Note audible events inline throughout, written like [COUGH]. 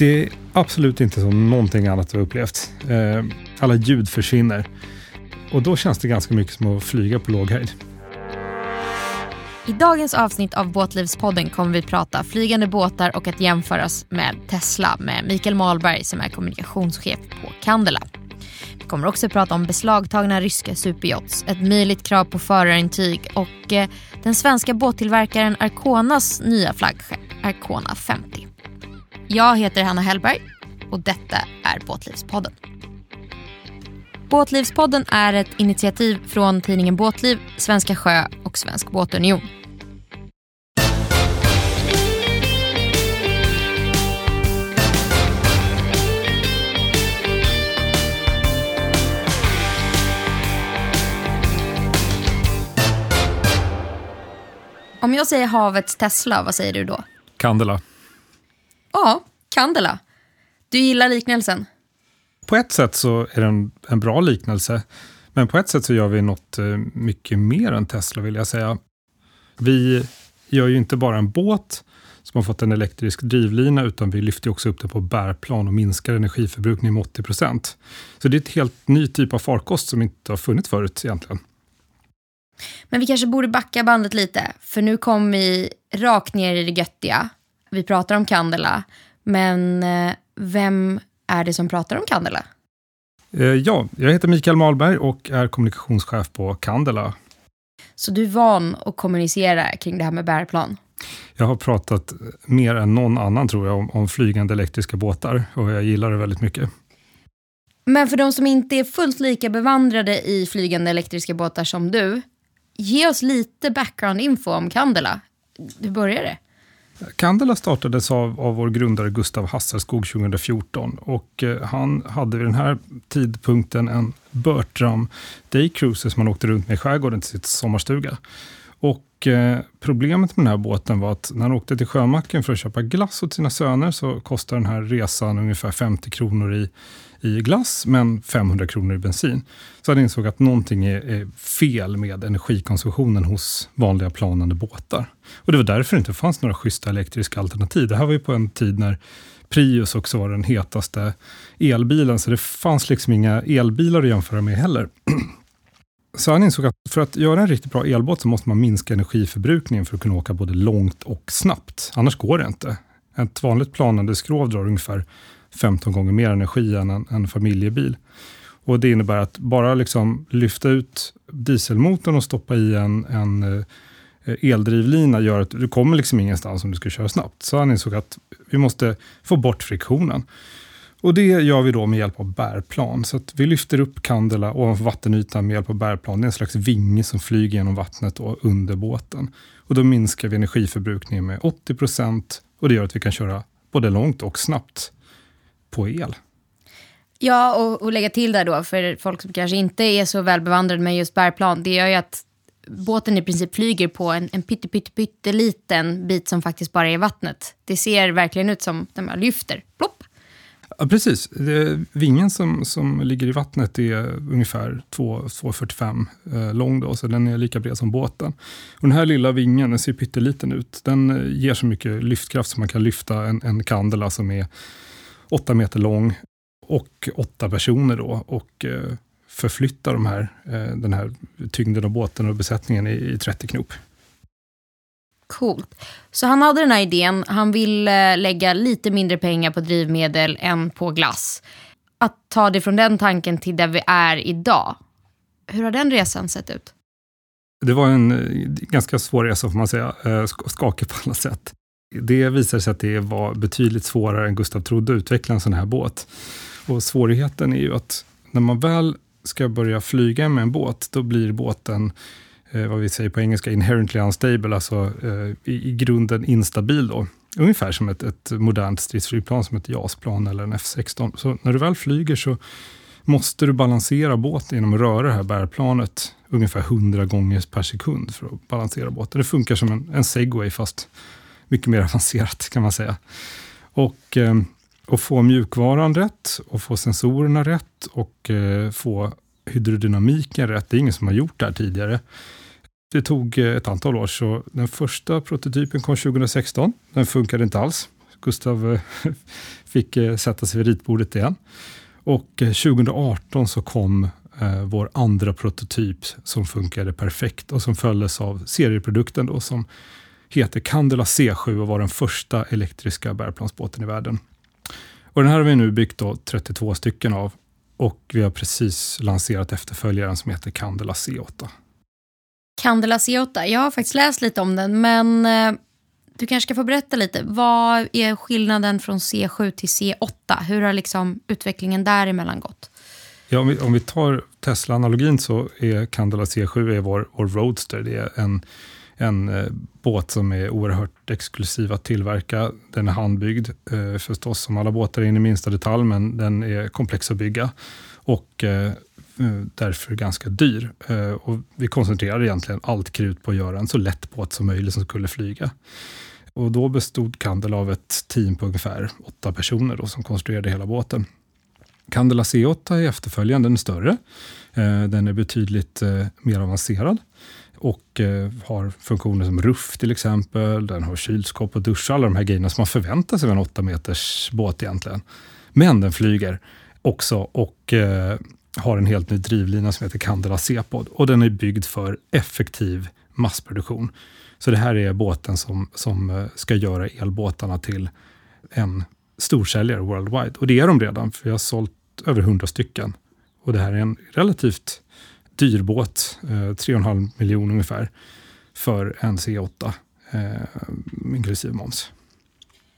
Det är absolut inte som någonting annat jag upplevt. Eh, alla ljud försvinner. Och då känns det ganska mycket som att flyga på låg höjd. I dagens avsnitt av Båtlivspodden kommer vi prata flygande båtar och att jämföras med Tesla med Mikael Malberg som är kommunikationschef på Candela. Vi kommer också prata om beslagtagna ryska superjots, ett möjligt krav på förarintyg och eh, den svenska båttillverkaren Arconas nya flaggskepp Arcona 50. Jag heter Hanna Hellberg och detta är Båtlivspodden. Båtlivspodden är ett initiativ från tidningen Båtliv, Svenska Sjö och Svensk Båtunion. Om jag säger havets Tesla, vad säger du då? Candela. Ja, Candela. Du gillar liknelsen? På ett sätt så är det en, bra liknelse. Men på ett sätt så gör vi något eh, mycket mer än Tesla vill jag säga. Vi gör ju inte bara en båt som har fått en elektrisk drivlina, utan vi lyfter också upp det på bärplan och minskar energiförbrukningen med 80 procent. Så det är ett helt ny typ av farkost som inte har funnits förut egentligen. Men vi kanske borde backa bandet lite, för nu kom vi rakt ner i det göttiga. Vi pratar om Candela, men eh, vem är det som pratar om Candela? Eh, ja, jag heter Mikael Malberg och är kommunikationschef på Candela. Så du är van att kommunicera kring det här med bärplan? Jag har pratat mer än någon annan tror jag om, om flygande elektriska båtar och jag gillar det väldigt mycket. Men för de som inte är fullt lika bevandrade i flygande elektriska båtar som du, ge oss lite background info om Candela. Hur började det? Candela startades av, av vår grundare Gustav Hasselskog 2014 och eh, han hade vid den här tidpunkten en Bertram Daycruiser som han åkte runt med i skärgården till sitt sommarstuga. Och eh, problemet med den här båten var att när han åkte till Sjömacken för att köpa glass åt sina söner så kostade den här resan ungefär 50 kronor i, i glass, men 500 kronor i bensin. Så han insåg att någonting är, är, fel med energikonsumtionen hos vanliga planande båtar. Och det var därför det inte fanns några schyssta elektriska alternativ. Det här var ju på en tid när Prius också var den hetaste elbilen, så det fanns liksom inga elbilar att jämföra med heller. [CLEARS THROAT] Så han insåg att för att göra en riktigt bra elbåt så måste man minska energiförbrukningen för att kunna åka både långt och snabbt. Annars går det inte. Ett vanligt planande skrov drar ungefär 15 gånger mer energi än en, en familjebil. Och Det innebär att bara liksom lyfta ut dieselmotorn och stoppa i en, en eh, eldrivlina gör att du kommer liksom ingenstans om du ska köra snabbt. Så han insåg att vi måste få bort friktionen. Och Det gör vi då med hjälp av bärplan. Så att vi lyfter upp Candela ovanför vattenytan med hjälp av bärplan. Det är en slags vinge som flyger genom vattnet och under båten. Och Då minskar vi energiförbrukningen med 80 procent och det gör att vi kan köra både långt och snabbt på el. Ja, och, och lägga till där då, för folk som kanske inte är så välbevandrade med just bärplan, det gör ju att båten i princip flyger på en, en pytte, pytte, pytteliten bit som faktiskt bara är vattnet. Det ser verkligen ut som när man lyfter. Plopp! Ja, precis. Vingen som, som ligger i vattnet är ungefär 2,45 eh, lång, då, så den är lika bred som båten. Och den här lilla vingen den ser pytteliten ut. Den eh, ger så mycket lyftkraft som man kan lyfta en, en kandela som är 8 meter lång och åtta personer då. Och eh, förflytta de här, den här tyngden av båten och besättningen i, i 30 knop. Coolt. Så han hade den här idén. Han ville eh, lägga lite mindre pengar på drivmedel än på glass. Att ta det från den tanken till där vi är idag. Hur har den resan sett ut? Det var en eh, ganska svår resa får man säga. Eh, skakig på alla sätt. Det visade sig att det var betydligt svårare än Gustav trodde att utveckla en sån här båt. Och svårigheten är ju att när man väl ska börja flyga med en båt, då blir båten eh, vad vi säger på engelska, inherently unstable, alltså eh, i, i, grunden instabil. Då. Ungefär som ett, ett modernt stridsflygplan, som ett JAS-plan eller en F16. Så när du väl flyger så måste du balansera båten genom att röra det här bärplanet ungefär 100 gånger per sekund för att balansera båten. Det funkar som en, en segway, fast mycket mer [LAUGHS] avancerat kan man säga. Och eh, att få mjukvaran rätt och få sensorerna rätt och eh, få hydrodynamiken rätt. Det är ingen som har gjort det här tidigare. Det tog eh, ett antal år, så den första prototypen kom 2016. Den funkade inte alls. Gustav eh, [LAUGHS] fick eh, sätta sig vid ritbordet igen. Och 2018 så kom vår andra prototyp som funkade perfekt och som följdes av serieprodukten då, som heter Candela C7 och var den första elektriska bärplansbåten i världen. Och den här har vi nu byggt då 32 stycken av och vi har precis lanserat efterföljaren som heter Candela C8. Candela C8, jag har faktiskt läst lite om den men eh, du kanske ska få berätta lite. Vad är skillnaden från C7 till C8? Hur har liksom utvecklingen däremellan gått? Ja, om, vi, om vi tar Tesla-analogin så är Candela C7 är vår, vår Roadster. Det är en, en eh, båt som är oerhört exklusiv att tillverka. Den är handbyggd eh, förstås som alla båtar in i minsta detalj, men den är komplex att bygga och eh Eh, därför ganska dyr. Eh, och vi koncentrerade egentligen allt krut på att göra en så lätt båt som möjligt som skulle flyga. Och då bestod Candela av ett team på ungefär åtta personer då, som konstruerade hela båten. Candela C8 är efterföljaren, den är större. Eh, den är betydligt mer avancerad och har funktioner som ruff till exempel. Den har kylskåp och dusch, alla de här grejerna som man förväntar sig av en 8 meters båt egentligen. Men den flyger också och har en helt ny drivlina som heter Candela C-pod och den är byggd för effektiv massproduktion. Så det här är båten som, som eh, ska göra elbåtarna till en storsäljare worldwide. Och det är de redan, för jag har sålt över 100 stycken. Och det här är en relativt dyr båt, eh, 3,5 miljoner ungefär, för en C8, eh, inklusive moms.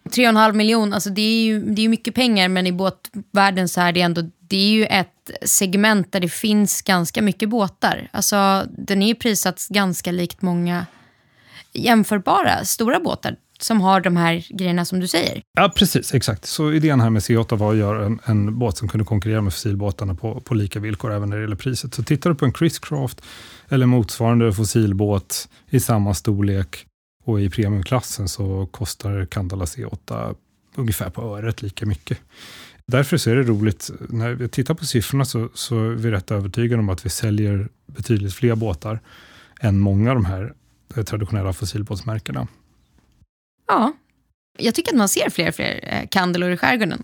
3,5 miljoner, alltså det är ju det är mycket pengar, men i båtvärlden så är det ändå det är ju ett segment där det finns ganska mycket båtar. Alltså, den är ju prissatt ganska likt många jämförbara stora båtar som har de här grejerna som du säger. Ja, precis. Exakt. Så idén här med C8 var att göra en, en båt som kunde konkurrera med fossilbåtarna på, på lika villkor, även när det gäller priset. Så tittar du på en Chris Craft eller motsvarande fossilbåt i samma storlek och i premiumklassen så kostar Candala C8 ungefär på öret lika mycket. Därför så är det roligt, när vi tittar på siffrorna så, så är vi rätt övertygade om att vi säljer betydligt fler båtar än många av de här traditionella fossilbåtsmärkena. Ja, jag tycker att man ser fler och fler eh, kandelor i skärgården.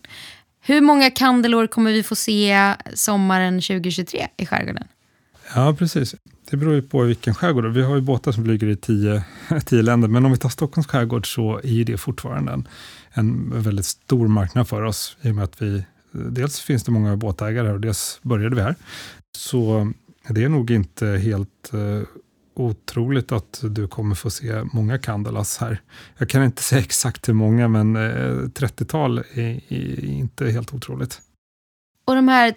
Hur många kandelor kommer vi få se sommaren 2023 i skärgården? Ja, precis. Det beror ju på vilken skärgård. Vi har ju båtar som flyger i tio, [LAUGHS] tio länder, men om vi tar Stockholms skärgård så är det fortfarande en, en väldigt stor marknad för oss i och med att vi Dels finns det många båtägare här och dels började vi här. Så det är nog inte helt eh, otroligt att du kommer få se många candalas här. Jag kan inte [LAUGHS] säga exakt hur många, men eh, 30-tal är, är inte helt otroligt. Och de här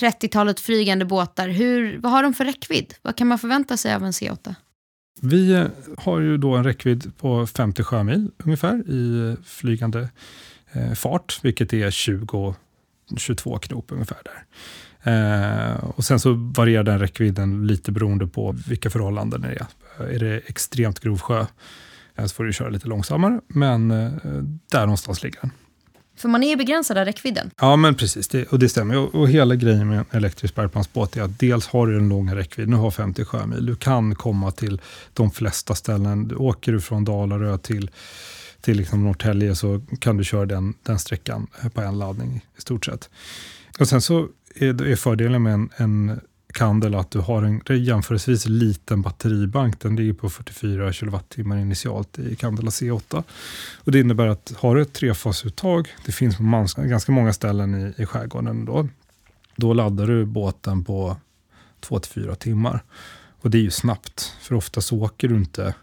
30-talet flygande båtar, hur, vad har de för räckvidd? Vad kan man förvänta sig av en C8? Vi har ju då en räckvidd på 50 sjömil ungefär i flygande eh, fart, vilket är 20 22 knop ungefär där. Eh, och sen så varierar den räckvidden lite beroende på vilka förhållanden det är. Är det extremt grov sjö eh, så får du köra lite långsammare, men eh, där någonstans ligger den. För man är ju begränsad av räckvidden. Ja, men precis. Det, och det stämmer. Och, och, hela grejen med en elektrisk bärplansbåt är att dels har du en lång räckvidd, nu har 50 sjömil. Du kan komma till de flesta ställen. Du åker du från Dalarö till, till liksom Norrtälje så kan du köra den, den sträckan på en laddning i stort sett. Och sen så är, är fördelen med en, en Kandel att du har en jämförelsevis liten batteribank. Den ligger på 44 kilowattimmar initialt i Candela C8. Och det innebär att har du ett trefasuttag, det finns på ganska många ställen i, i skärgården, då, då laddar du båten på 2-4 timmar. Och det är ju snabbt, för oftast åker du inte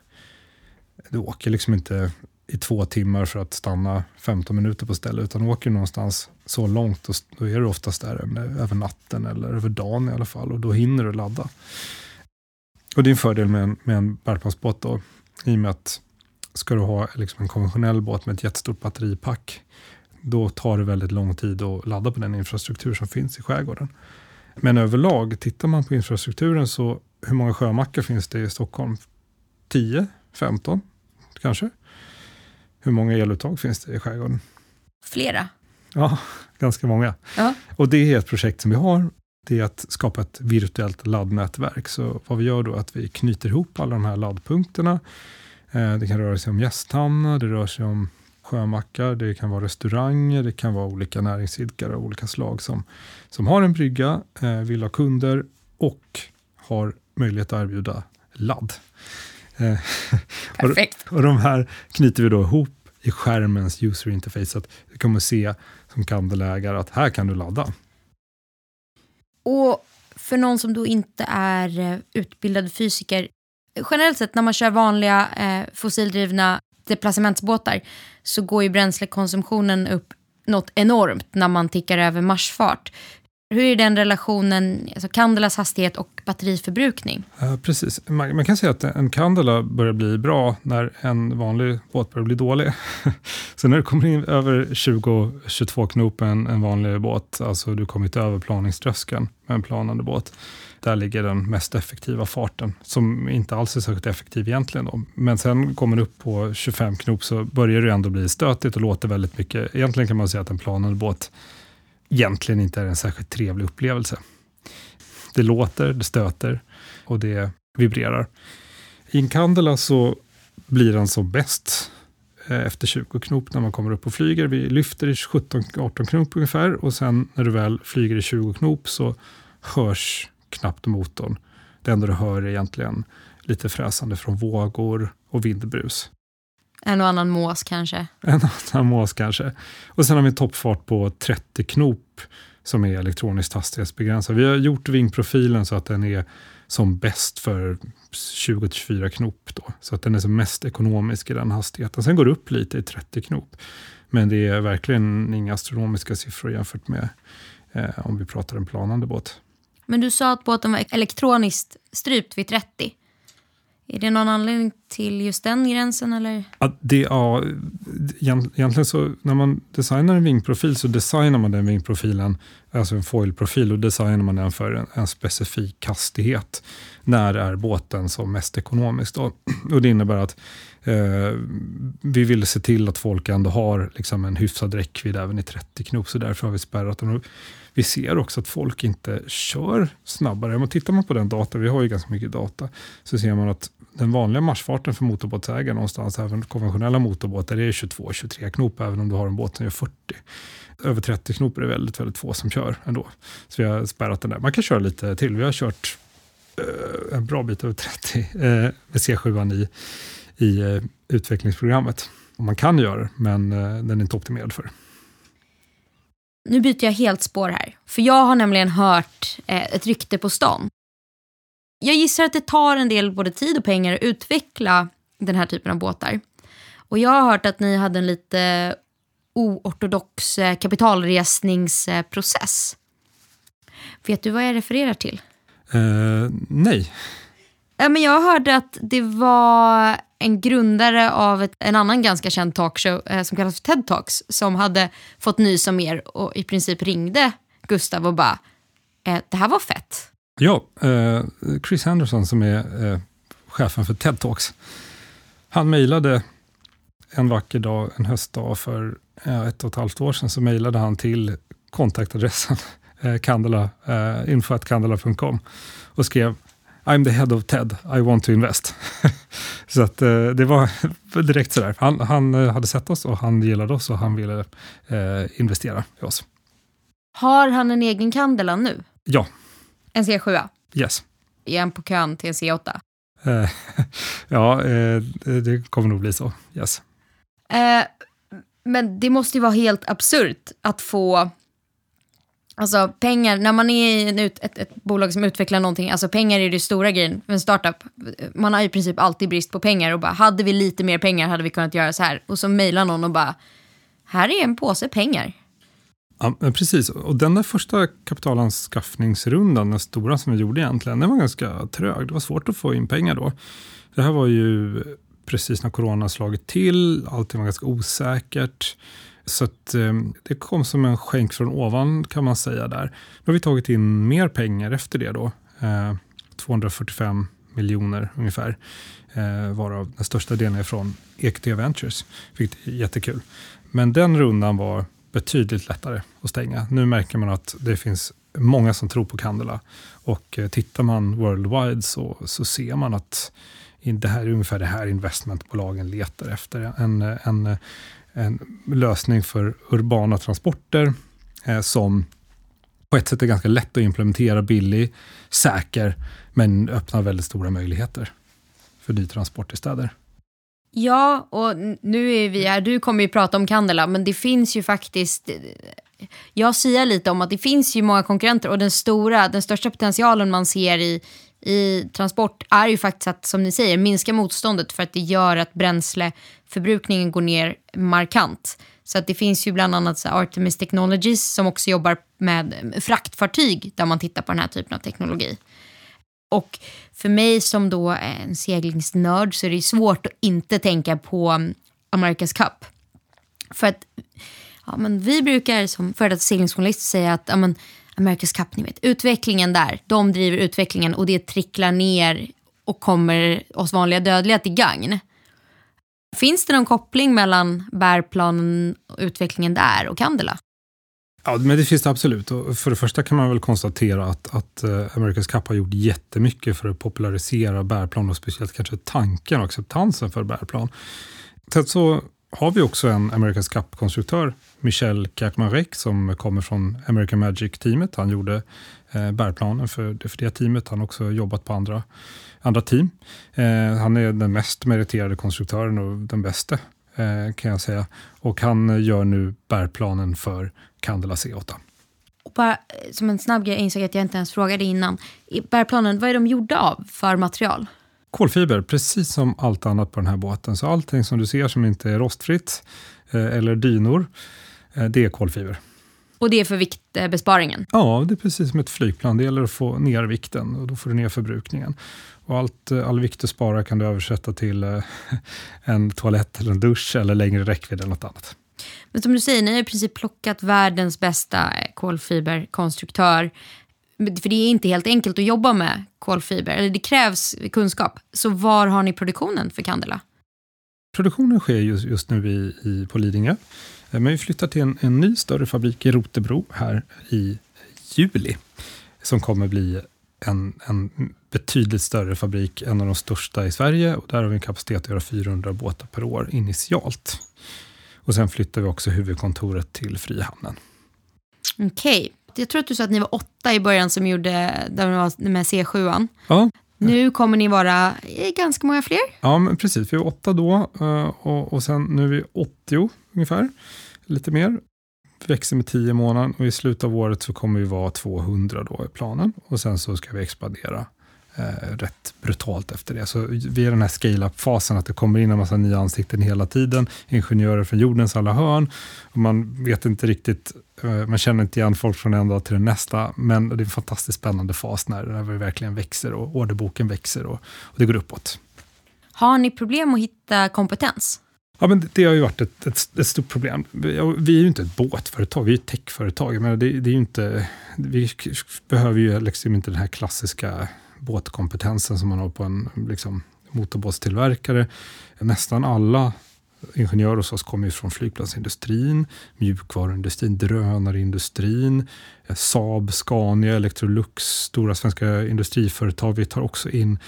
du åker liksom inte i två timmar för att stanna 15 minuter på stället, utan åker du någonstans så långt, och då är du oftast där över natten eller över dagen i alla fall och då hinner du ladda. Och det är en fördel med en, med en bärplansbåt då, i och med att ska du ha liksom en konventionell båt med ett jättestort batteripack, då tar det väldigt lång tid att ladda på den infrastruktur som finns i skärgården. Men överlag, tittar man på infrastrukturen så hur många sjömackar finns det i Stockholm? 10, 15 kanske? Hur många eluttag finns det i skärgården? Flera. Ja, ganska många. Ja. Och det är ett projekt som vi har. Det är att skapa ett virtuellt laddnätverk. Så vad vi gör då är att vi knyter ihop alla de här laddpunkterna. Eh, det kan röra sig om gästhamnar, det rör sig om sjömackar, det kan vara restauranger, det kan vara olika näringsidkare av olika slag som, som har en brygga, eh, vill ha kunder och har möjlighet att erbjuda ladd. Eh, [LAUGHS] Perfekt. och, och de här knyter vi då ihop i skärmens user interface. Så att du kommer se som kandelägare att här kan du ladda. Och för någon som då inte är eh, utbildad fysiker, generellt sett när man kör vanliga eh, fossildrivna deplacementsbåtar så går ju bränslekonsumtionen upp något enormt när man tickar över marschfart. Hur är den relationen, alltså Candelas hastighet och batteriförbrukning? Ja, precis, man, man, kan säga att en Candela börjar bli bra när en vanlig båt börjar bli dålig. [LAUGHS] så när du kommer in över 20-22 knop en, en vanlig båt, alltså du kommit över planingströskeln med en planande båt, där ligger den mest effektiva farten, som inte alls är särskilt effektiv egentligen. Då. Men sen kommer du upp på 25 knop så börjar det ändå bli stötigt och låter väldigt mycket. Egentligen kan man säga att en planande båt egentligen inte är en särskilt trevlig upplevelse. Det låter, det stöter och det vibrerar. I en Candela så blir den som bäst eh, efter 20 knop när man kommer upp och flyger. Vi lyfter i 17-18 knop ungefär och sen när du väl flyger i 20 knop så hörs knappt motorn. Det enda du hör är egentligen lite fräsande från vågor och vindbrus. En och annan mås kanske? En och annan mås kanske. Och sen har vi en toppfart på 30 knop som är elektroniskt hastighetsbegränsad. Vi har gjort vingprofilen så att den är som bäst för 20-24 knop. Då, så att den är som mest ekonomisk i den hastigheten. Sen går det upp lite i 30 knop. Men det är verkligen inga astronomiska siffror jämfört med eh, om vi pratar en planande båt. Men du sa att båten var elektroniskt strypt vid 30. Är det någon anledning till just den gränsen? Eller? Ja, det, ja, egentligen så när man designar en vingprofil så designar man den vingprofilen, alltså en foilprofil, och designar man den för en, en specifik hastighet. När är båten som mest ekonomisk? Då? Och det innebär att eh, vi vill se till att folk ändå har liksom, en hyfsad räckvidd även i 30 knop, så därför har vi spärrat den. Vi ser också att folk inte kör snabbare. Men tittar man på den data, vi har ju ganska mycket data, så ser man att den vanliga marschfarten för motorbåtsägare någonstans, även konventionella motorbåtar, är 22-23 knop, även om du har en båt som gör 40. Över 30 knop är det väldigt, väldigt få som kör ändå. Så vi har spärrat den där. Man kan köra lite till. Vi har kört uh, en bra bit över 30 uh, eh, med C7 i, i uh, utvecklingsprogrammet. Och man kan göra det, men den är inte optimerad för det. Nu byter jag helt spår här. För jag har nämligen hört eh, ett rykte på stan. Jag gissar att det tar en del både tid och pengar att utveckla den här typen av båtar. Och jag har hört att ni hade en lite oortodox eh, kapitalresningsprocess. Vet du vad jag refererar till? Uh, nej. Men jag hörde att det var en grundare av ett, en annan ganska känd talkshow eh, som kallas för TED Talks som hade fått nys om er och i princip ringde Gustav och bara eh, det här var fett. Ja, eh, Chris Henderson som är eh, chefen för TED Talks. Han mejlade en vacker dag, en höstdag för eh, ett och ett halvt år sedan, så mejlade han till kontaktadressen [LAUGHS] eh, eh, och skrev I'm the head of TED, I want to invest. [LAUGHS] så att, eh, det var [LAUGHS] direkt sådär. Han, han eh, hade sett oss och han gillade oss och han ville eh, investera i oss. Har han en egen Candela nu? Ja. En C7? Yes. Är han på kön till en C8? Eh, [LAUGHS] ja, eh, det kommer nog bli så. Yes. Eh, men det måste ju vara helt absurt att få Alltså pengar, när man är i ett, ett, ett, bolag som utvecklar någonting, alltså pengar är det stora grejen för en startup. Man har i princip alltid brist på pengar och bara, hade vi lite mer pengar hade vi kunnat göra så här. Och så mejlar någon och bara, här är en påse pengar. Ja, precis. Och den där första kapitalanskaffningsrundan, den stora som vi gjorde egentligen, den var ganska trög. Det var svårt att få in pengar då. Det här var ju precis när corona slagit till, allting var ganska osäkert. Så att, eh, det kom som en skänk från ovan kan man säga där. Nu har vi tagit in mer pengar efter det då. Eh, 245 miljoner ungefär. Eh, varav den största delen är från EQT Ventures. Vilket är jättekul. Men den rundan var betydligt lättare att stänga. Nu märker man att det finns många som tror på Candela. Och eh, tittar man worldwide så, så ser man att det här är ungefär det här investmentbolagen letar efter. En, en en lösning för urbana transporter eh, som på ett sätt är ganska lätt att implementera, billig, säker, men öppnar väldigt stora möjligheter för ny transport i städer. Ja, och nu är vi här, du kommer ju prata om Candela, men det finns ju faktiskt eh, jag säger lite om att det finns ju många konkurrenter och den stora, den största potentialen man ser i, i transport är ju faktiskt att, som ni säger, minska motståndet för att det gör att bränsleförbrukningen går ner markant. Så att det finns ju bland annat så Artemis Technologies som också jobbar med fraktfartyg där man tittar på den här typen av teknologi. Och för mig som då är en seglingsnörd så är det svårt att inte tänka på America's Cup. För att ja, men vi brukar som före detta seglingsjournalister säga att ja, men, America's Cup, ni vet, utvecklingen där, de driver utvecklingen och det tricklar ner och kommer oss vanliga dödliga till gagn. Finns det någon koppling mellan bärplanen och utvecklingen där och Candela? Ja, men det finns det absolut. Och för det första kan man väl konstatera att, att eh, America's Cup har gjort jättemycket för att popularisera bärplan och speciellt kanske tanken och acceptansen för bärplan. Sen så har vi också en America's Cup-konstruktör, Michel Kakmarek, som kommer från American Magic-teamet. Han gjorde eh, bärplanen för, för det teamet. Han har också jobbat på andra, andra team. Eh, han är den mest meriterade konstruktören och den bästa, eh, kan jag säga. Och han gör nu bärplanen för Candela C8. Och bara eh, som en snabb grej, jag insåg att jag inte ens frågade innan. Bärplanen, vad är de gjorda av för material? Kolfiber, precis som allt annat på den här båten. Så allting som du ser som inte är rostfritt eh, eller dynor, eh, det är kolfiber. Och det är för viktbesparingen? Ja, det är precis som ett flygplan. Det gäller att få ner vikten och då får du ner förbrukningen. Och allt, eh, all vikt du sparar kan du översätta till [LAUGHS] en toalett eller en dusch eller längre räckvidd eller något annat. Men som du säger, ni har i princip plockat världens bästa kolfiberkonstruktör för det är inte helt enkelt att jobba med kolfiber, eller det krävs kunskap. Så var har ni produktionen för Candela? Produktionen sker just, just nu i, i, på Lidingö. Eh, men vi flyttar till en, en ny större fabrik i Rotebro här i juli. Som kommer bli en, en betydligt större fabrik, en av de största i Sverige. Och där har vi en kapacitet att göra 400 båtar per år initialt. Och sen flyttar vi också huvudkontoret till Frihamnen. Okej, jag tror att du sa att ni var åtta i början som gjorde där var med C7. Ja. Nu kommer ni vara ganska många fler. Ja, men precis. Vi var åtta då eh, och, och sen nu är vi 80 ungefär. Lite mer. Vi växer med 10 månader och i slutet av året så kommer vi vara 200 då i planen. Och sen så ska vi expandera eh, rätt brutalt efter det. Så vi är i den här scale-up-fasen, att det kommer in en massa nya ansikten hela tiden. Ingenjörer från jordens alla hörn. Och man vet inte riktigt, eh, man känner inte igen folk från en dag till den nästa. Men det är en fantastiskt spännande fas när, när vi verkligen växer och orderboken växer och, och det går uppåt. Har ni problem att hitta kompetens? Ja, men det har ju varit ett, ett, ett stort problem. Vi, vi, är ju inte ett båtföretag, vi är ett techföretag. Men det, det är inte, vi behöver ju liksom inte den här klassiska båtkompetensen som man har på en liksom, motorbåtstillverkare. Nästan alla ingenjörer hos oss kommer från flygplatsindustrin, mjukvaruindustrin, drönarindustrin, eh, Saab, Scania, Electrolux, stora svenska industriföretag. Vi tar också in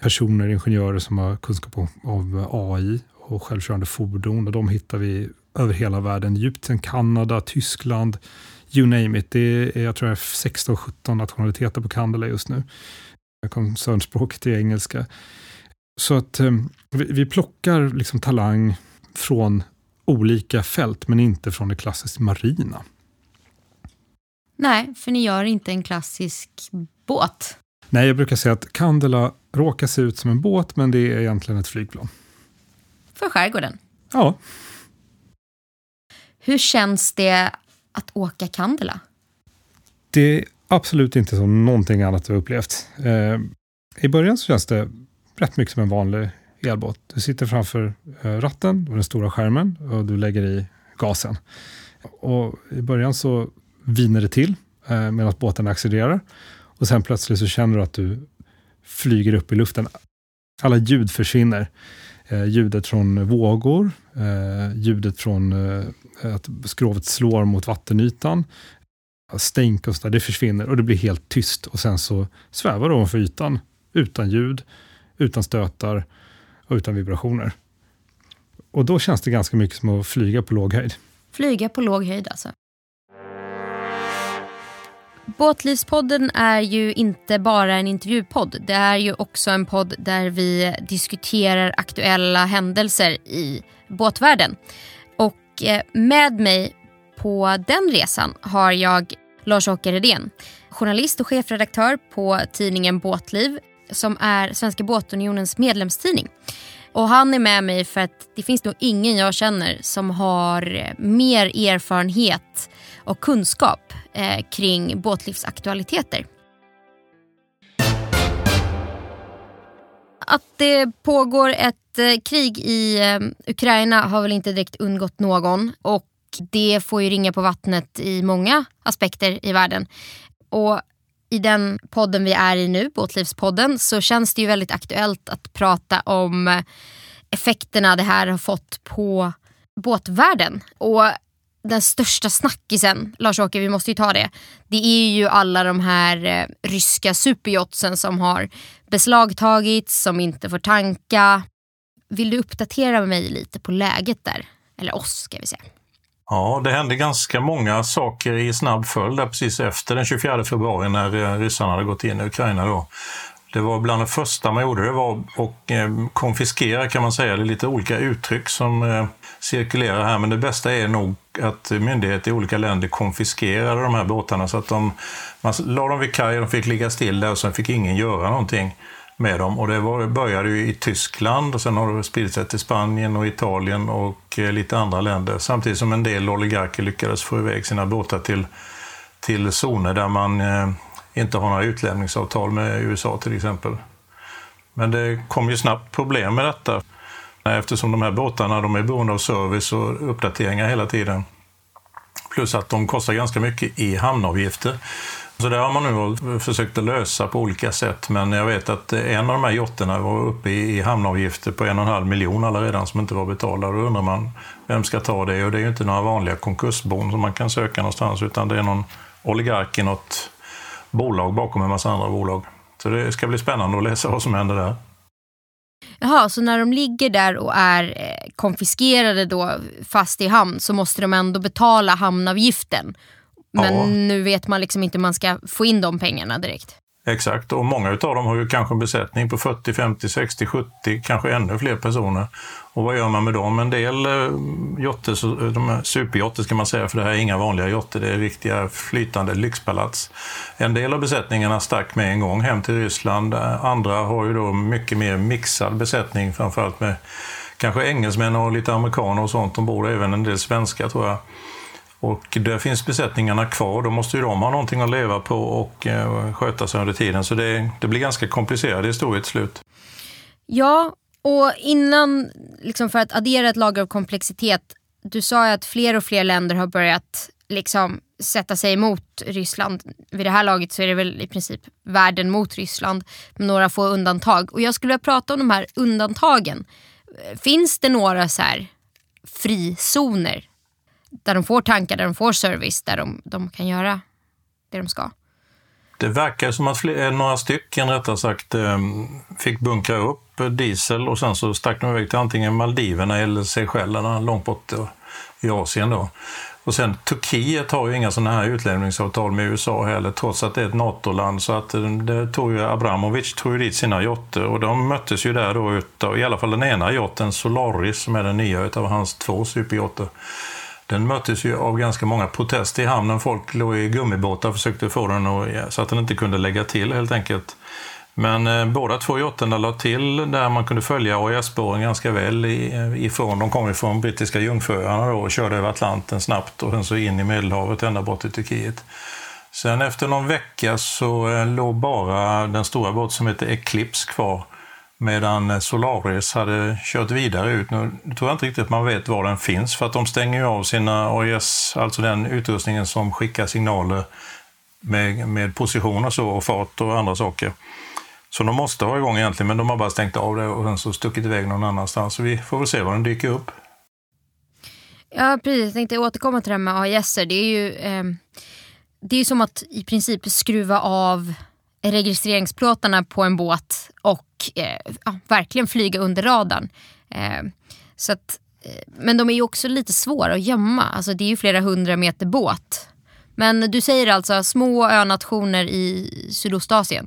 personer, ingenjörer som har kunskap om eh, AI och självkörande fordon och de hittar vi över hela världen. Egypten, Kanada, Tyskland, you name it. Det är, jag tror 16-17 nationaliteter på Candela just nu koncernspråket är engelska. Så att eh, vi, vi plockar liksom talang från olika fält, men inte från det klassiskt marina. Nej, för ni gör inte en klassisk båt. Nej, jag brukar säga att Candela råkar se ut som en båt, men det är egentligen ett flygplan. För skärgården? Ja. Hur känns det att åka Candela? Det absolut inte som någonting annat jag upplevt. Eh, I början så känns det rätt mycket som en vanlig elbåt. Du sitter framför eh, ratten och den stora skärmen och du lägger i gasen. Och I början så viner det till eh, medan båten accelererar. Och sen plötsligt så känner du att du flyger upp i luften. Alla ljud försvinner. Eh, ljudet från vågor, eh, ljudet från eh, att skrovet slår mot vattenytan, stänk och sådär, det försvinner och det blir helt tyst. Och sen så svävar det ovanför ytan utan ljud, utan stötar och utan vibrationer. Och då känns det ganska mycket som att flyga på låg höjd. Flyga på låg höjd alltså. Båtlivspodden är ju inte bara en intervjupodd. Det är ju också en podd där vi diskuterar aktuella händelser i båtvärlden. Och eh, med mig på den resan har jag Lars-Åke Redén. Journalist och chefredaktör på tidningen Båtliv som är Svenska Båtunionens medlemstidning. Och han är med mig för att det finns nog ingen jag känner som har eh, mer erfarenhet och kunskap eh, kring båtlivsaktualiteter. Att det pågår ett eh, krig i eh, Ukraina har väl inte direkt undgått någon och det får ju ringa på vattnet i många aspekter i världen. Och i den podden vi är i nu, Båtlivspodden, så känns det ju väldigt aktuellt att prata om effekterna det här har fått på båtvärlden. Och den största snackisen, Lars-Åke, vi måste ju ta det. Det är ju alla de här eh, ryska superjotsen som har beslagtagits, som inte får tanka. Vill du uppdatera mig lite på läget där? Eller oss ska vi säga. Ja, det hände ganska många saker i snabb följd där precis efter den 24 februari när eh, ryssarna hade gått in i Ukraina. Då. Det var bland det första man gjorde det var att eh, konfiskera kan man säga. Det är lite olika uttryck som eh, cirkulerar här men det bästa är nog att myndigheter i olika länder konfiskerade de här båtarna så att de, man la dem vid kaj, de fick ligga still där och sen fick ingen göra någonting med dem. Och det var, började ju i Tyskland och sen har det spridit sig till Spanien och Italien och eh, lite andra länder. Samtidigt som en del oligarker lyckades få iväg sina båtar till, till zoner där man eh, inte har några utlämningsavtal med USA till exempel. Men det kom ju snabbt problem med detta eftersom de här båtarna de är beroende av service och uppdateringar hela tiden. Plus att de kostar ganska mycket i hamnavgifter. Så det har man nu försökt att lösa på olika sätt, men jag vet att en av de här jotterna var uppe i hamnavgifter på en och en halv miljon alla redan som inte var betalda. Då undrar man, vem ska ta det? Och det är ju inte några vanliga konkursbon som man kan söka någonstans, utan det är någon oligark i något bolag bakom en massa andra bolag. Så det ska bli spännande att läsa vad som händer där. Jaha, så när de ligger där och är eh, konfiskerade då fast i hamn så måste de ändå betala hamnavgiften? Men ja. nu vet man liksom inte hur man ska få in de pengarna direkt. Exakt, och många av dem har ju kanske en besättning på 40, 50, 60, 70, kanske ännu fler personer. Och vad gör man med dem? En del eh, jotter, de superjotter ska man säga, för det här är inga vanliga jotter, det är riktiga flytande lyxpalats. En del av besättningarna stack med en gång hem till Ryssland. Andra har ju då mycket mer mixad besättning, framförallt med kanske engelsmän och lite amerikaner och sånt ombord, även en del svenskar tror jag. Och där finns besättningarna kvar, då måste ju de ha någonting att leva på och eh, sköta sig under tiden. Så det, det blir ganska komplicerade historier till slut. Ja, och innan, liksom för att addera ett lager av komplexitet. Du sa ju att fler och fler länder har börjat liksom sätta sig emot Ryssland. Vid det här laget så är det väl i princip världen mot Ryssland med några få undantag. Och jag skulle vilja prata om de här undantagen. Finns det några så här frizoner där de får tankar, där de får service, där de, de kan göra det de ska. Det verkar som att fler, eh, några stycken rättare sagt eh, fick bunkra upp eh, diesel och sen så stack de iväg till antingen Maldiverna eller Seychellerna långt bort i Asien. Då. Och sen Turkiet har ju inga sådana här utlämningsavtal med USA heller, trots att det är ett NATO-land. Så att det tog ju Abramovic tog ju dit sina jotter och de möttes ju där då utav, i alla fall den ena jotten, Solaris, som är den nya utav hans två superjotter. Den möttes ju av ganska många protester i hamnen. Folk låg i gummibåtar och försökte få den att, så att den inte kunde lägga till helt enkelt. Men eh, båda två jotterna la till där man kunde följa AIS-spåren ganska väl eh, ifrån. De kom ifrån brittiska Jungfruöarna och körde över Atlanten snabbt och sen så in i Medelhavet ända bort till Turkiet. Sen efter någon vecka så eh, låg bara den stora båten som heter Eclipse kvar Medan Solaris hade kört vidare ut. Nu tror jag inte riktigt att man vet var den finns för att de stänger ju av sina AIS, alltså den utrustningen som skickar signaler med, med position och så och fart och andra saker. Så de måste vara igång egentligen, men de har bara stängt av det och sen så stuckit iväg någon annanstans. Så vi får väl se var den dyker upp. Ja, precis. Jag tänkte återkomma till det här med AIS. Det är ju eh, det är som att i princip skruva av registreringsplåtarna på en båt och eh, ja, verkligen flyga under radarn. Eh, så att eh, Men de är ju också lite svåra att gömma. Alltså det är ju flera hundra meter båt. Men du säger alltså små önationer i Sydostasien.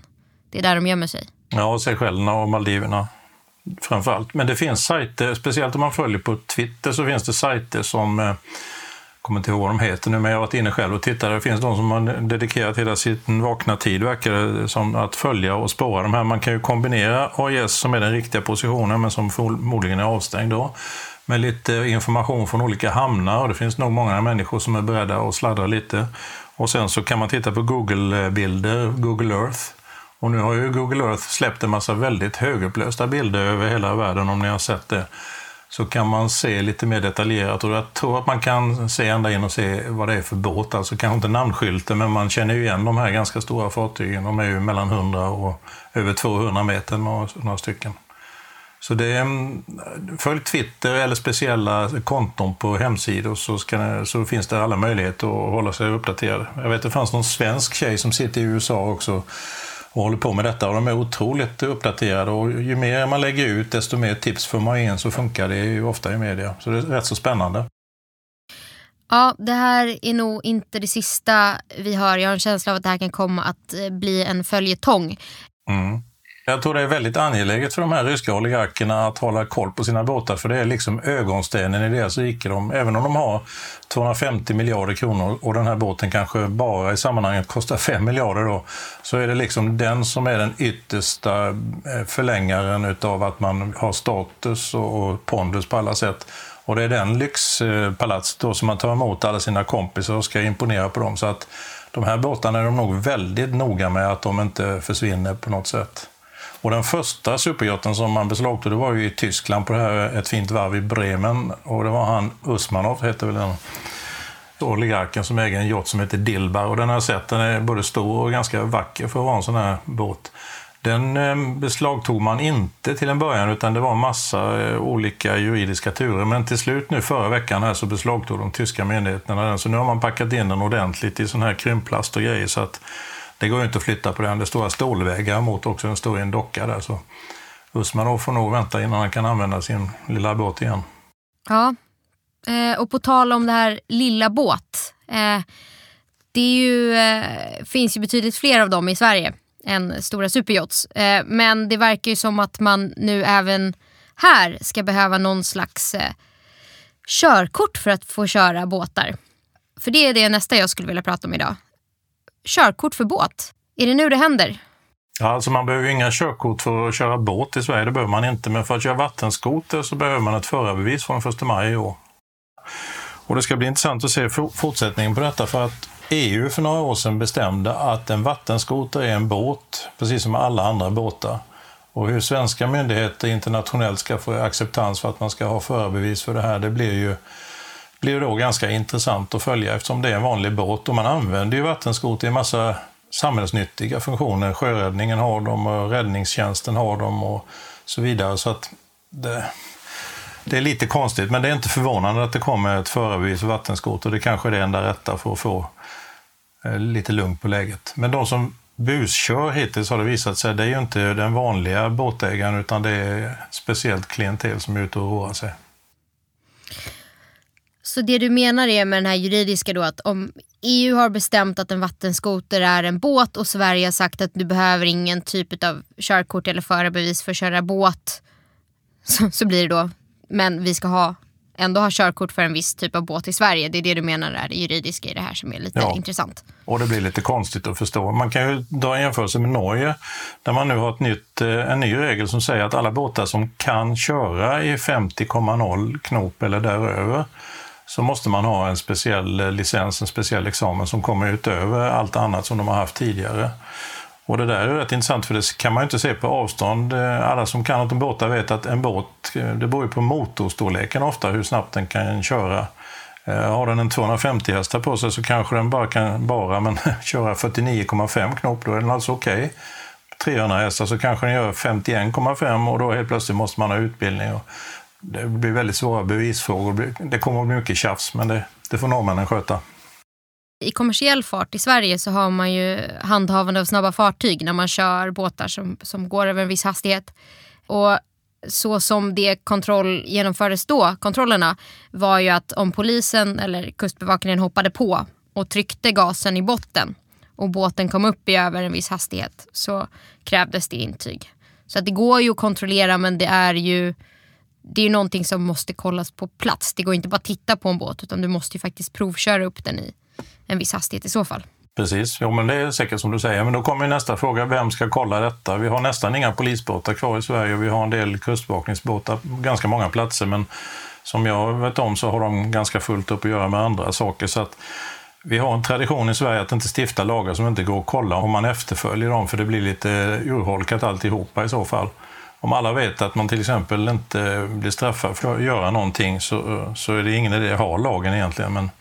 Det är där de gömmer sig. Ja, Seychellerna och Maldiverna framförallt. Men det finns sajter, speciellt om man följer på Twitter så finns det sajter som eh, kommer inte ihåg vad de heter nu, men jag har varit inne själv och tittat. Det finns de som har dedikerat hela sin vakna tid, verkar det som, att följa och spåra de här. Man kan ju kombinera AIS, som är den riktiga positionen, men som förmodligen är avstängd då, med lite information från olika hamnar. Och det finns nog många människor som är beredda att sladdra lite. Och sen så kan man titta på Google-bilder, Google Earth. Och nu har ju Google Earth släppt en massa väldigt högupplösta bilder över hela världen, om ni har sett det så kan man se lite mer detaljerat och jag tror att man kan se ända in och se vad det är för båt. Alltså kanske inte namnskylten, men man känner ju igen de här ganska stora fartygen. De är ju mellan 100 och över 200 meter, några, stycken. Så det är, mm, följ Twitter eller speciella konton på hemsidor så, ska, så finns det alla möjligheter att hålla sig uppdaterad. Jag vet att det fanns någon svensk tjej som sitter i USA också och håller på med detta och de är otroligt uppdaterade och ju mer man lägger ut desto mer tips får man in så funkar det ju ofta i media. Så det är rätt så spännande. Ja, det här är nog inte det sista vi hör. Jag har en känsla av att det här kan komma att eh, bli en följetong. Mm. Jag tror det är väldigt angeläget för de här ryska oligarkerna att hålla koll på sina båtar, för det är liksom ögonstenen i deras rikedom. Även om de har 250 miljarder kronor och den här båten kanske bara i sammanhanget kostar 5 miljarder då, så är det liksom den som är den yttersta eh, förlängaren utav att man har status och pondus på alla sätt. Och det är den lyxpalatset då som man tar emot alla sina kompisar och ska imponera på dem. Så att de här båtarna är de nog väldigt noga med att de inte försvinner på något sätt. Och den första superjotten som man beslagtog det var ju i Tyskland på det här, ett fint varv i Bremen. Och det var han, Usmanov hette väl den oligarken som äger en yacht som heter Dilbar. Och den har jag sett, den är både stor och ganska vacker för att vara en sån här båt. Den eh, beslagtog man inte till en början utan det var en massa eh, olika juridiska turer. Men till slut nu förra veckan här så beslagtog de tyska myndigheterna den. Så nu har man packat in den ordentligt i sån här krympplast och grejer. Så att det går ju inte att flytta på den. Det är stora stålväggar mot också, den står i en docka där. Så Usmanov får nog vänta innan han kan använda sin lilla båt igen. Ja, eh, och på tal om det här lilla båt. Eh, det ju, eh, finns ju betydligt fler av dem i Sverige än stora superjots. Eh, men det verkar ju som att man nu även här ska behöva någon slags eh, körkort för att få köra båtar. För det är det nästa jag skulle vilja prata om idag körkort för båt. Är det nu det händer? Ja, alltså man behöver inga körkort för att köra båt i Sverige, det behöver man inte. Men för att köra vattenskoter så behöver man ett förarbevis från 1 maj i år. Och det ska bli intressant att se fortsättningen på detta för att EU för några år sedan bestämde att en vattenskoter är en båt, precis som alla andra båtar. Och hur svenska myndigheter internationellt ska få acceptans för att man ska ha förarbevis för det här, det blir ju blir då ganska intressant att följa eftersom det är en vanlig båt och man använder ju vattenskoter i en massa samhällsnyttiga funktioner. Sjöräddningen har dem och räddningstjänsten har dem och så vidare. Så att det, det är lite konstigt, men det är inte förvånande att det kommer ett förarbevis för vattenskoter. Det kanske är det enda rätta för att få eh, lite lugn på läget. Men de som buskör hittills har det visat sig, det är ju inte den vanliga båtägaren utan det är speciellt klientel som är ute och roar sig. Så det du menar är med den här juridiska då att om EU har bestämt att en vattenskoter är en båt och Sverige har sagt att du behöver ingen typ av körkort eller förarbevis för att köra båt. [LAUGHS] Så, så blir det då, men vi ska ha ändå ha körkort för en viss typ av båt i Sverige. Det är det du menar är det juridiska i det här som är lite ja. intressant. Och det blir lite konstigt att förstå. Man kan ju dra en jämförelse med Norge där man nu har ett nytt, eh, en ny regel som säger att alla båtar som kan köra i 50,0 knop eller däröver så måste man ha en speciell eh, licens, en speciell examen som kommer utöver allt annat som de har haft tidigare. Och det där är rätt intressant för det kan man ju inte se på avstånd. Eh, alla som kan något om båtar vet att en båt, eh, det beror ju på motorstorleken ofta, hur snabbt den kan köra. Har den en 250 hästar på sig så kanske den bara kan, bara, men [LAUGHS] köra 49,5 knop, då är den alltså okej. Okay. 300 hästar så kanske den gör 51,5 och då helt plötsligt måste man ha utbildning. Och det blir väldigt svåra bevisfrågor. Det kommer att bli mycket tjafs, men det, det får norrmännen sköta. I kommersiell fart i Sverige så har man ju handhavande av snabba fartyg när man kör båtar som, som går över en viss hastighet. Och så som det kontroll genomfördes då, kontrollerna, var ju att om polisen eller kustbevakningen hoppade på och tryckte gasen i botten och båten kom upp i över en viss hastighet så krävdes det intyg. Så att det går ju att kontrollera men det är ju det är ju någonting som måste kollas på plats. Det går inte bara att titta på en båt utan du måste ju faktiskt provköra upp den i en viss hastighet i så fall. Precis, jo, men det är säkert som du säger. Men då kommer nästa fråga, vem ska kolla detta? Vi har nästan inga polisbåtar kvar i Sverige. Vi har en del kustbevakningsbåtar på ganska många platser, men som jag vet om så har de ganska fullt upp att göra med andra saker. Så att vi har en tradition i Sverige att inte stifta lagar som inte går att kolla om man efterföljer dem, för det blir lite urholkat alltihopa i så fall. Om alla vet att man till exempel inte blir straffad för att göra någonting så, så är det ingen idé att ha lagen egentligen. Men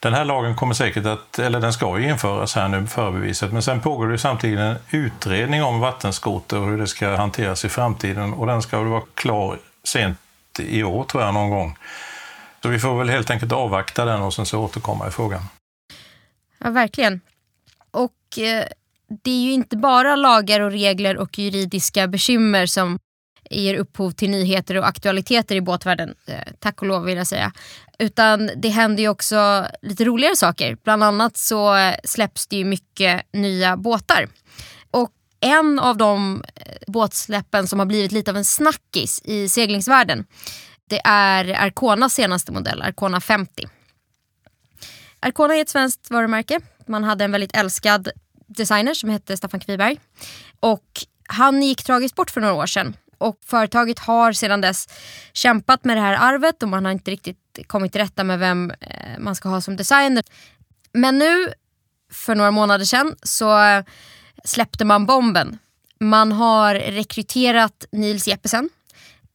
den här lagen kommer säkert att, eller den ska ju införas här nu, förbeviset, men sen pågår det samtidigt en utredning om vattenskoter och hur det ska hanteras i framtiden och den ska väl vara klar sent i år tror jag någon gång. Så vi får väl helt enkelt avvakta den och sen så återkomma i frågan. Ja, verkligen. Och eh, det är ju inte bara lagar och regler och juridiska bekymmer som ger upphov till nyheter och aktualiteter i båtvärlden. Eh, tack och lov vill jag säga. Utan det händer ju också lite roligare saker. Bland annat så eh, släpps det ju mycket nya båtar. Och en av de eh, båtsläppen som har blivit lite av en snackis i seglingsvärlden det är Arconas senaste modell, Arcona 50. Arcona är ett svenskt varumärke. Man hade en väldigt älskad designer som hette Staffan Kviberg. Och han gick tragiskt bort för några år sedan och företaget har sedan dess kämpat med det här arvet och man har inte riktigt kommit till rätta med vem eh, man ska ha som designer. Men nu, för några månader sedan, så eh, släppte man bomben. Man har rekryterat Nils Jeppesen.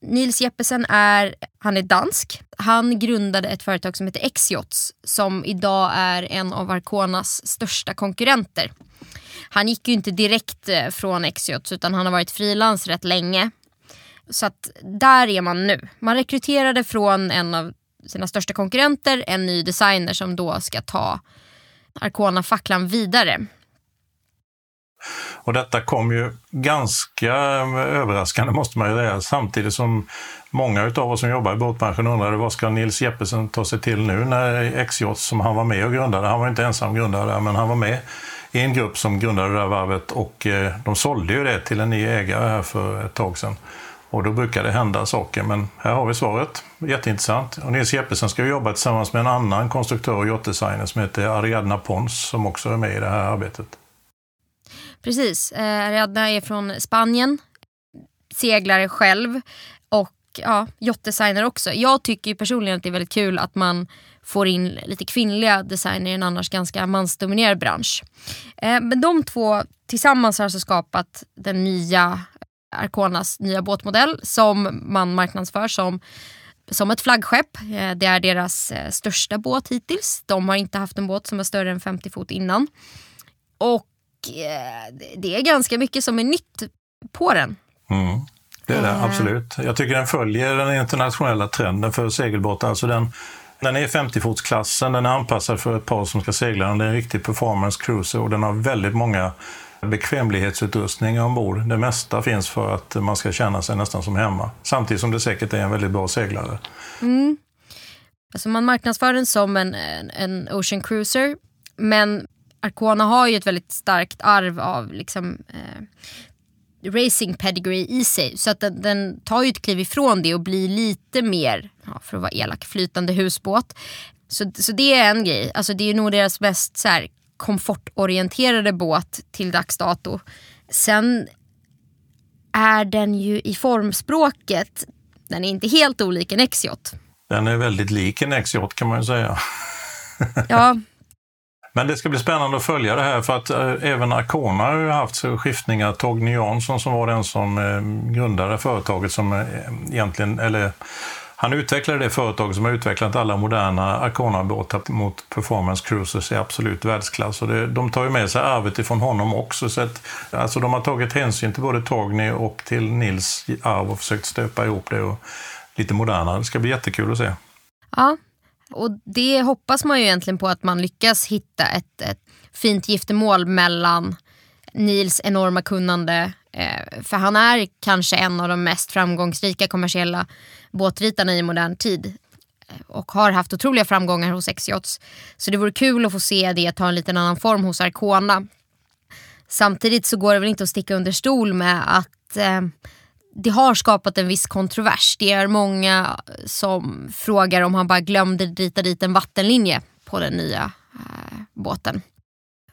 Nils Jeppesen är, han är dansk. Han grundade ett företag som heter Exiots som idag är en av Arconas största konkurrenter. Han gick ju inte direkt eh, från Exiots utan han har varit frilans rätt länge. Så att där är man nu. Man rekryterade från en av sina största konkurrenter en ny designer som då ska ta Arcona-facklan vidare. Och detta kom ju ganska eh, överraskande måste man ju säga, samtidigt som många av oss som jobbar i båtbranschen undrade vad ska Nils Jeppesen ta sig till nu när XJ som han var med och grundade, han var inte ensam grundare men han var med en grupp som grundade det där varvet och eh, de sålde ju det till en ny ägare här för ett tag sedan. Och då brukar det hända saker, men här har vi svaret. Jätteintressant. Och Nils Jeppesen ska jobba tillsammans med en annan konstruktör och yachtdesigner som heter Ariadna Pons som också är med i det här arbetet. Precis. Eh, Ariadna är från Spanien, seglare själv och ja, yachtdesigner också. Jag tycker personligen att det är väldigt kul att man får in lite kvinnliga designer i en annars ganska mansdominerad bransch. Eh, men de två tillsammans har alltså skapat den nya eh, Arconas nya båtmodell som man marknadsför som, som ett flaggskepp. Eh, det är deras eh, största båt hittills. De har inte haft en båt som är större än 50 fot innan. Och eh, det är ganska mycket som är nytt på den. Mm. Det är det, absolut. Jag tycker den följer den internationella trenden för segelbåtar. Alltså den, den är 50-fotsklassen, den är anpassad för ett par som ska segla den. Det är en riktig performance cruiser och den har väldigt många bekvämlighetsutrustning ombord. Det mesta finns för att man ska känna sig nästan som hemma. Samtidigt som det säkert är en väldigt bra seglare. Mm. Alltså man marknadsför den som en, en Ocean Cruiser. Men Arcona har ju ett väldigt starkt arv av liksom, eh, racing pedigree i sig. Så att den, den, tar ju ett kliv ifrån det och blir lite mer, ja, för att vara elak, flytande husbåt. Så, så det är en grej. Alltså det är nog deras mest så här, komfortorienterade båt till dags dato. Sen är den ju i formspråket, den är inte helt olik en XJ. Den är väldigt lik en XJ kan man ju säga. Ja. [LAUGHS] Men det ska bli spännande att följa det här för att eh, även Arcona har ju haft skiftningar. Torgny Jansson som var den som eh, grundade företaget som eh, egentligen, eller han utvecklade det företag som har utvecklat alla moderna Arcona-båtar mot performance cruisers i absolut världsklass. Och det, de tar ju med sig arvet ifrån honom också. Så att, alltså de har tagit hänsyn till både Torgny och till Nils arv och försökt stöpa ihop det och lite modernare. Det ska bli jättekul att se. Ja, och det hoppas man ju egentligen på att man lyckas hitta ett, ett fint giftermål mellan Nils enorma kunnande Eh, för han är kanske en av de mest framgångsrika kommersiella båtritarna i modern tid eh, och har haft otroliga framgångar hos X-Yachts. Så det vore kul att få se det ta en liten annan form hos Arcona. Samtidigt så går det väl inte att sticka under stol med att eh, det har skapat en viss kontrovers. Det är många som frågar om han bara glömde rita dit en vattenlinje på den nya eh, båten.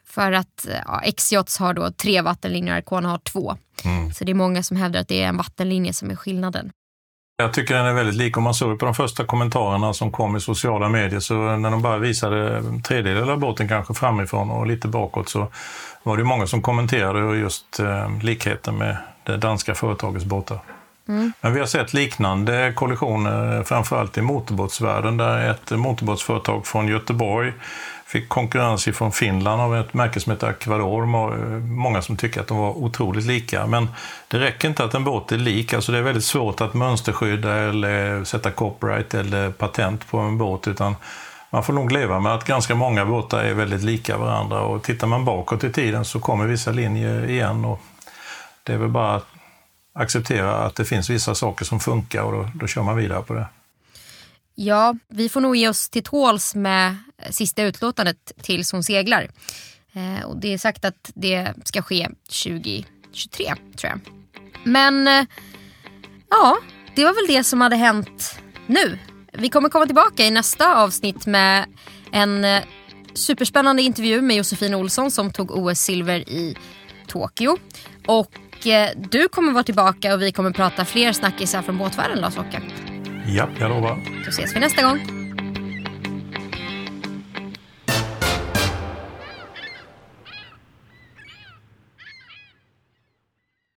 För att ja, X-Yachts har då tre vattenlinjer, Arcona har två. Mm. Så det är många som hävdar att det är en vattenlinje som är skillnaden. Jag tycker den är väldigt lik. Om man såg på de första kommentarerna som kom i sociala medier så när de bara visade tredjedel av båten kanske framifrån och lite bakåt så var det många som kommenterade just eh, likheten med det danska företagets båtar. Mm. Men vi har sett liknande kollisioner eh, framförallt i motorbåtsvärlden där ett motorbåtsföretag från Göteborg fick konkurrens från Finland av ett märke som heter Aquador. Eh, många som tycker att de var otroligt lika. Men det räcker inte att en båt är lik. Alltså det är väldigt svårt att mönsterskydda eller sätta copyright eller patent på en båt. Utan man får nog leva med att ganska många båtar är väldigt lika varandra. Och tittar man bakåt i tiden så kommer vissa linjer igen. Och det är väl bara att acceptera att det finns vissa saker som funkar och då, då kör man vidare på det. Ja, vi får nog ge oss till tåls med sista utlåtandet tills hon seglar. Eh, och det är sagt att det ska ske 2023 tror jag. Men eh, ja, det var väl det som hade hänt nu. Vi kommer komma tillbaka i nästa avsnitt med en eh, superspännande intervju med Josefin Olsson som tog OS-silver i Tokyo. Och du kommer vara tillbaka och vi kommer prata fler snackisar från båtvärlden Lars-Åke. Ja, jag lovar. Då ses vi nästa gång.